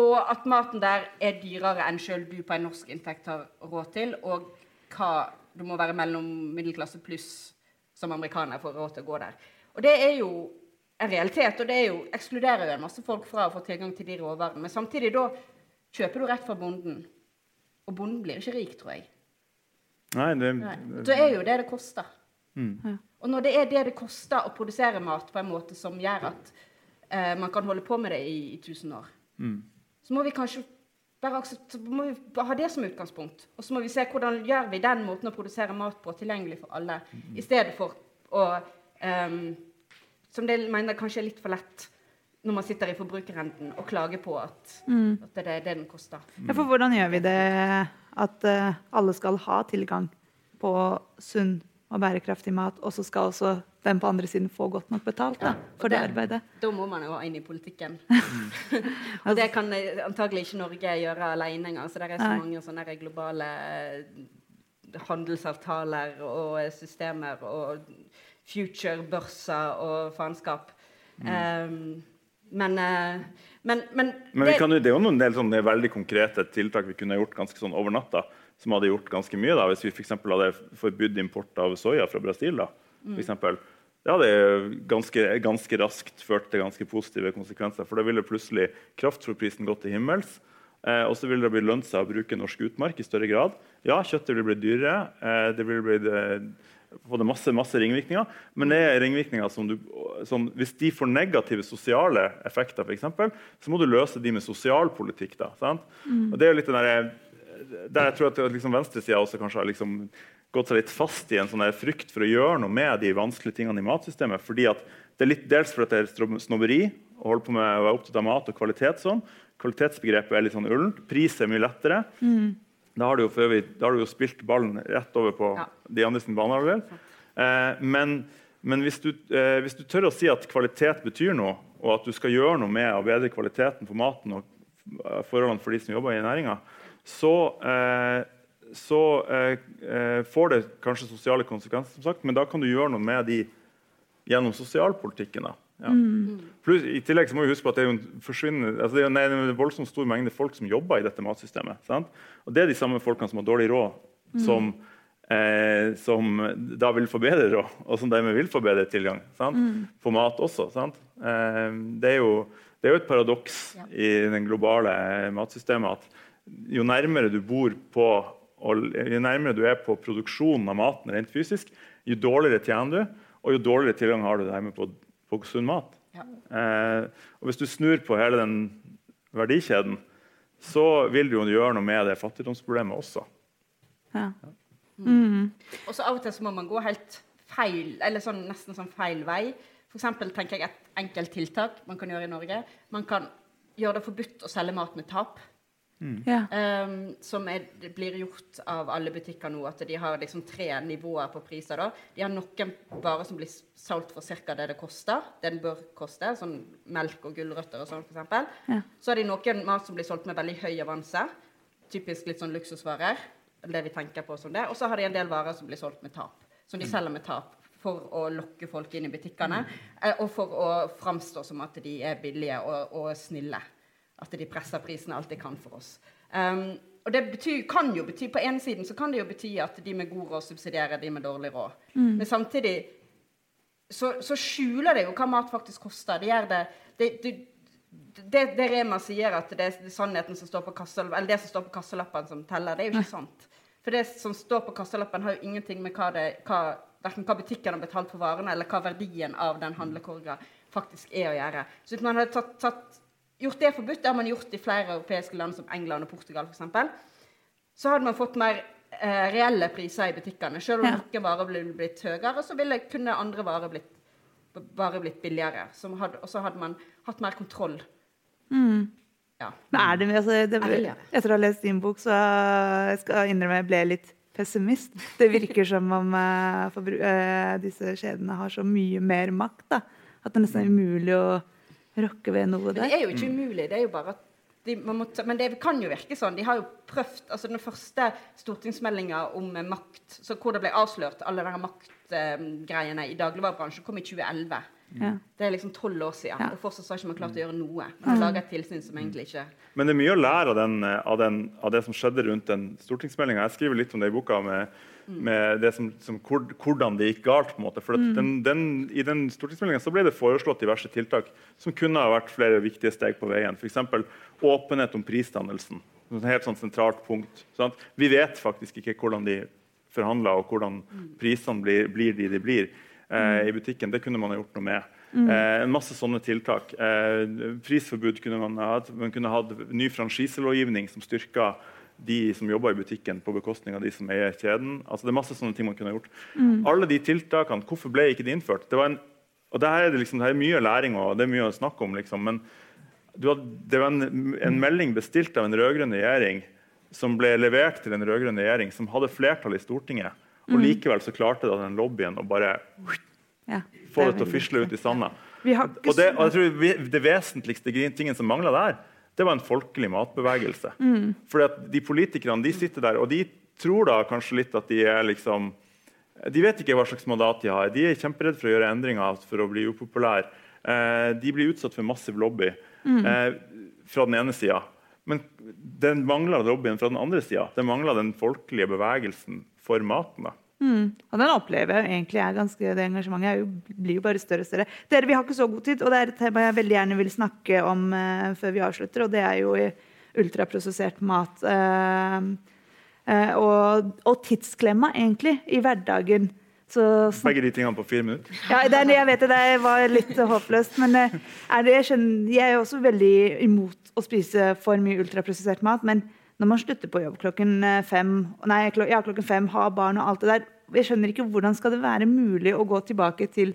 og at maten der er dyrere enn sjøl du på en norsk inntekt har råd til. Og hva du må være mellom middelklasse pluss som amerikaner for å råd til å gå der. Og det er jo en realitet, og det er jo, ekskluderer jo en masse folk fra å få tilgang til de råvarene. Men samtidig da kjøper du rett fra bonden. Og bonden blir ikke rik, tror jeg. Nei, det, Nei. Da er jo det det koster. Og når det er det det koster å produsere mat på en måte som gjør at eh, man kan holde på med det i, i tusen år, så må vi kanskje bare aksept- så må vi ha det som utgangspunkt. Og så må vi se hvordan gjør vi den måten å produsere mat på tilgjengelig for alle, i stedet for å um, Som det mener kanskje er litt for lett når man sitter i forbrukerenden og klager på at, at det er det den koster. Ja, for hvordan gjør vi det at eh, alle skal ha tilgang på sunn og bærekraftig mat, og så skal også den på andre siden få godt nok betalt da, for det arbeidet? Da må man jo inn i politikken. <laughs> og det kan eh, antagelig ikke Norge gjøre alene engang. Så det er så mange sånne globale eh, handelsavtaler og systemer og future-børser og faenskap. Um, men, eh, men, men, Men vi kan det er jo noen del sånne veldig konkrete tiltak vi kunne gjort ganske sånn over natta. Som hadde gjort ganske mye da, hvis vi for hadde forbudt import av soya fra Brasil. da, for eksempel. Det hadde ganske, ganske raskt ført til ganske positive konsekvenser. For da ville plutselig kraftfôrprisen gått til himmels. Eh, og så ville det bli lønt seg å bruke norsk utmark i større grad. Ja, kjøttet ville bli dyrere. Eh, det vil bli det, få det masse, masse ringvirkninger. Men det er ringvirkninger som du som, Hvis de får negative sosiale effekter, for eksempel, så må du løse de med sosialpolitikk. da, sant? Og det er jo litt den der, der jeg tror at liksom, venstresida også kanskje har liksom gått seg litt fast i en sånn frykt for å gjøre noe med de vanskelige tingene i matsystemet. fordi at det er litt dels fordi det er snobberi å holde på med å være opptatt av mat og kvalitet. sånn. Kvalitetsbegrepet er litt sånn ullent. Pris er mye lettere. Da har du jo, øvrig, da har du jo spilt ballen rett over på Ja. de andre sin banehalvdel. Eh, men men hvis, du, eh, hvis du tør å si at kvalitet betyr noe, og at du skal gjøre noe med å bedre kvaliteten på maten og forholdene for de som jobber i næringa, så, eh, så eh, eh, får det kanskje sosiale konsekvenser, som sagt, men da kan du gjøre noe med de gjennom sosialpolitikken. da. Ja. Pluss, I tillegg må vi huske på at det er en, altså det er en, voldsomt stor mengde folk som jobber i dette matsystemet. Sant? Og det er de samme folkene som har dårlig råd, som, eh, som da vil få bedre råd, og som dermed vil få bedre tilgang sant? på mat også. Sant? Eh, det, er jo, det er jo et paradoks Ja. i det globale matsystemet at jo nærmere du bor på og jo nærmere du er på produksjonen av maten rent fysisk, jo dårligere tjener du, og jo dårligere tilgang har du dermed på, på sunn mat. Ja. Eh, og hvis du snur på hele den verdikjeden, så vil du jo gjøre noe med det fattigdomsproblemet også. Ja. Og så av og til så må man gå helt feil, eller sånn, nesten sånn feil vei. For eksempel tenker jeg et enkelt tiltak man kan gjøre i Norge. Man kan gjøre det forbudt å selge mat med tap. Ja. Um, som er, blir gjort av alle butikker nå. At de har liksom tre nivåer på priser. da. De har noen varer som blir solgt for ca. det det koster. Det den bør koste. Sånn melk og gulrøtter og sånn, f.eks. Ja. Så har de noen mat som blir solgt med veldig høy avanse. Typisk litt sånn luksusvarer. Det vi tenker på som det. Og så har de en del varer som blir solgt med tap. Som de selger med tap for å lokke folk inn i butikkene. eh, Og for å framstå som at de er billige og, og snille. At de presser prisene alt de kan for oss. Um, og det betyr, kan jo bety, På ene siden så kan det jo bety at de med god råd subsidierer de med dårlig råd. Men samtidig så, så skjuler det jo hva mat faktisk koster. Det gjør det, det, det det, det Rema sier, at det er sannheten som står på kassa, eller det som står på kassalappen som teller, det er jo ikke sant. For det som står på kassalappen, har jo ingenting med hva, det, hva, hva butikken har betalt for varene, eller hva verdien av den handlekorga faktisk er å gjøre. Så hvis man hadde tatt, tatt, gjort det forbudt, det har man gjort i flere europeiske land som England og Portugal f.eks., så hadde man fått mer eh, reelle priser i butikkene. Selv om Ja. noen varer ble blitt høyere, så ville kunne andre varer blitt, bare blitt billigere. Og så hadde man hatt mer kontroll. Ja. Men er det, altså, det, Er det etter å ha lest din bok, så jeg skal innrømme jeg ble litt pessimist. <laughs> Det virker som om eh, for, eh, disse kjedene har så mye mer makt. Da. At det er nesten umulig å rokke ved noe Men det er jo ikke umulig. det er jo bare at de, man må Men det kan jo virke sånn. De har jo prøvd altså Den første stortingsmeldinga om eh, makt, så hvor det ble avslørt alle de maktgreiene i dagligvarebransjen, kom i 2011. Ja. Det er liksom tolv år siden, Ja. og fortsatt så har ikke man klart å gjøre noe. Man har laget et tilsyn som egentlig ikke Men det er mye å lære av, den, av, den, av det som skjedde rundt den stortingsmeldinga. Jeg skriver litt om det i boka, med, med det som, som, hvordan det gikk galt. på en måte. For at den, den, I den stortingsmeldinga ble det foreslått diverse tiltak som kunne ha vært flere viktige steg på veien. F.eks. åpenhet om prisdannelsen. Et helt sånn sentralt punkt. Sant? Vi vet faktisk ikke hvordan de forhandler, og hvordan prisene blir, blir de de blir eh, i butikken. Det kunne man ha gjort noe med. Eh, en masse sånne tiltak. Eh, prisforbud kunne man ha hatt. Man kunne hatt ny franchiselovgivning som styrka de som jobber i butikken, på bekostning av de som eier kjeden. Altså, det er masse sånne ting man kunne gjort. gjort. Alle de tiltakene, hvorfor ble ikke de innført? Det var en, og det her er, det liksom, det her er mye læring og det er mye å snakke om. Liksom, men du hadde, det var en, en melding bestilt av en rød-grønn regjering som ble levert til en rød-grønn regjering som hadde flertall i Stortinget. Og likevel så klarte da den lobbyen å bare Ja, få det til å fisle ut i sanda. Vi har ikke Og det, og jeg tror vi, det vesentligste tingen som mangla der, det var en folkelig matbevegelse. Fordi at de politikerne de sitter der, og de tror da kanskje litt at de er liksom De vet ikke hva slags mandat de har. De er kjemperedde for å gjøre endringer for å bli upopulære. Eh, de blir utsatt for massiv lobby eh, fra den ene sida. Men den mangler lobbyen fra den andre sida. Den mangler den folkelige bevegelsen for maten. da. Og den opplever jeg egentlig er ganske, det engasjementet jo, blir jo bare større og større. Dere, Vi har ikke så god tid, og det er et tema jeg veldig gjerne vil snakke om uh, før vi avslutter, og det er jo ultraprosessert mat. Uh, uh, og, og tidsklemma, egentlig, i hverdagen. Så Begge de tingene på fire minutter. ja, det er, jeg vet det, det var litt håpløst, men det, jeg, skjønner, jeg er også veldig imot å spise for mye ultraprosessert mat. Men når man slutter på jobb klokken eh, fem, nei, klok ja, klokken fem, har barn og alt det der Jeg skjønner ikke hvordan skal det være mulig å gå tilbake til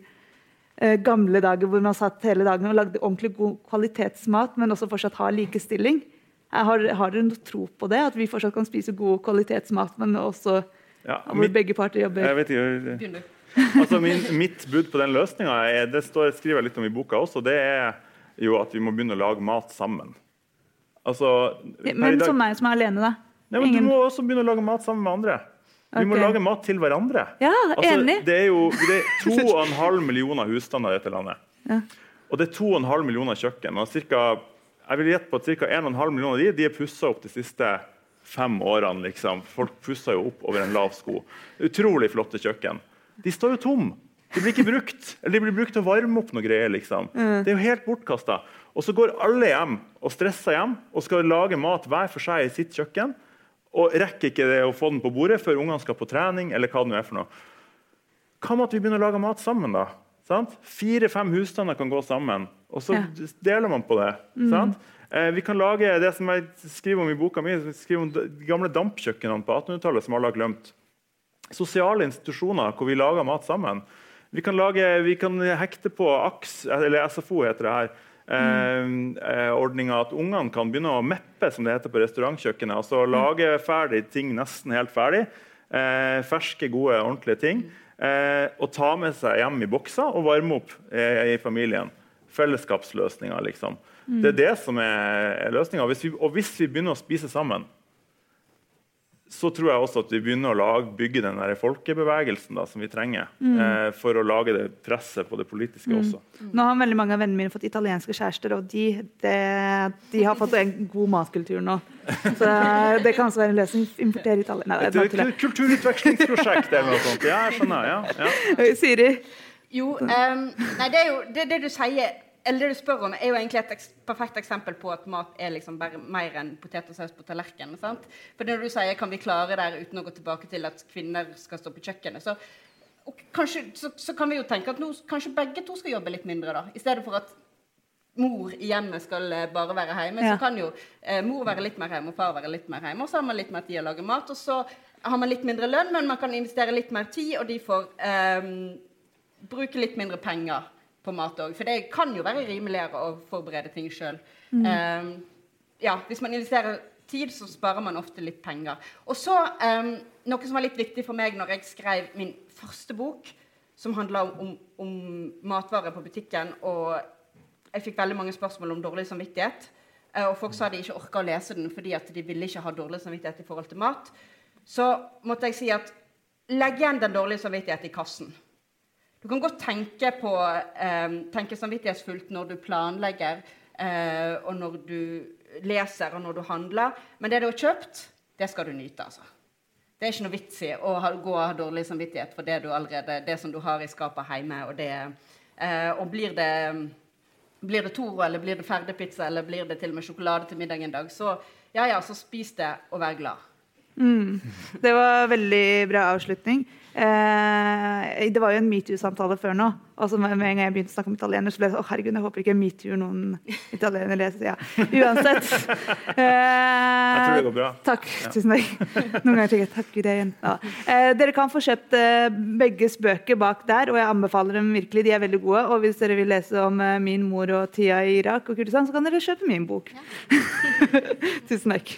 eh, gamle dager hvor man satt hele dagen og lagde ordentlig god kvalitetsmat, men også fortsatt ha likestilling. Har, har dere noe tro på det? At vi fortsatt kan spise god kvalitetsmat, men også Ja, hvor mitt, begge parter jobber? jeg vet ikke, <laughs> altså min, mitt bud på den løsninga det står, skriver jeg litt om i boka også, det er jo at vi må begynne å lage mat sammen. Altså, Men som meg som er alene, da? Nei, men Ingen- Du må også begynne å lage mat sammen med andre. Vi må lage mat til hverandre. Ja, enig. Det er jo det er <laughs> 2,5 millioner husstander i dette landet. Ja. Og det er 2,5 millioner kjøkken. Og cirka, jeg vil gjette på at ca. 1,5 millioner av de, de er pussa opp de siste fem årene. Liksom. Folk pusser jo opp over en lav sko. Utrolig flotte kjøkken. De står jo tom. De blir ikke brukt. Eller de blir brukt til å varme opp noe greier. liksom. Det er jo helt bortkasta. Og så går alle hjem og stresser hjem og skal lage mat hver for seg i sitt kjøkken. Og rekker ikke det å få den på bordet før ungene skal på trening. eller hva det nå er for noe. Hva med at vi begynner å lage mat sammen, da? Sant? Fire-fem husstander kan gå sammen, og så Ja. deler man på det. Sant? Eh, vi kan lage det som jeg skriver om i boka mi, skriver om de gamle dampkjøkkenene på 1800-tallet som alle har glemt. Sosiale institusjoner hvor vi lager mat sammen. Vi kan, lage, vi kan hekte på AKS, eller SFO heter det her. Mm. eh, ordninga at ungene kan begynne å meppe som det heter på restaurantkjøkkenet. altså Lage ferdig ting nesten helt ferdig. Eh, ferske, gode, ordentlige ting. Eh, og ta med seg hjem i bokser og varme opp eh, i familien. Fellesskapsløsninger, liksom. Det er det som er løsninga. Og hvis vi begynner å spise sammen, så tror jeg også at vi begynner å lage, bygge den der folkebevegelsen da, som vi trenger eh, for å lage det presset på det politiske også. Nå har veldig mange av vennene mine fått italienske kjærester, og de, de, de har fått en god matkultur nå. Så det kan også være en løsning. Importere Italia. Nei, Et det er tull. kulturutvekslingsprosjekt eller noe sånt. Ja, jeg skjønner. Ja, ja. <laughs> Siri? Jo, um, nei, det er jo det, det du sier eller det du spør om, er jo egentlig et eks perfekt eksempel på at mat er liksom bare mer enn potet og saus på tallerkenen. sant? For når du sier, kan vi klare det uten å gå tilbake til at kvinner skal stå på kjøkkenet, så, kanskje, så, så kan vi jo tenke at nå, kanskje begge to skal jobbe litt mindre, da. I stedet for at mor i hjemmet skal eh, bare være hjemme, Ja. så kan jo eh, mor være litt mer hjemme og far være litt mer hjemme. Og så har man litt mer tid å lage mat, og så har man litt mindre lønn, men man kan investere litt mer tid, og de får eh, bruke litt mindre penger på mat òg. For det kan jo være rimeligere å forberede ting sjøl. ja, hvis man investerer tid, så sparer man ofte litt penger. Og så um, noe som var litt viktig for meg når jeg skrev min første bok, som handla om, om, om matvarer på butikken, og jeg fikk veldig mange spørsmål om dårlig samvittighet. eh, Og folk sa de ikke orka å lese den fordi at de ville ikke ha dårlig samvittighet i forhold til mat. Så måtte jeg si at legg igjen den dårlige samvittigheten i kassen. Du kan godt tenke, på, eh, tenke samvittighetsfullt når du planlegger, eh, og når du leser, og når du handler. Men det du har kjøpt, det skal du nyte, altså. Det er ikke noe vits i å ha, gå og ha dårlig samvittighet for det, allerede, det som du har i skapet hjemme. Og, det, eh, og blir det blir det Toro, eller blir det ferdigpizza, eller blir det til og med sjokolade til middag en dag, så ja, ja, så spis det og vær glad. Det var veldig bra avslutning. Eh, det var jo en metoo-samtale før nå. Og så med en gang jeg begynte å snakke om italiener, så ble det sånn, å herregud, jeg håper ikke metoo noen italiener leser. Ja. Uansett. <laughs> Eh, Jeg tror det går bra. Takk. Tusen takk. Noen ganger tenker jeg takk Gud, igjen. Ja. Eh, dere kan få kjøpt eh, begges bøker bak der, og jeg anbefaler dem virkelig. De er veldig gode. Og hvis dere vil lese om eh, min mor og tida i Irak og Kurdistan, så kan dere kjøpe min bok. <laughs> Tusen takk.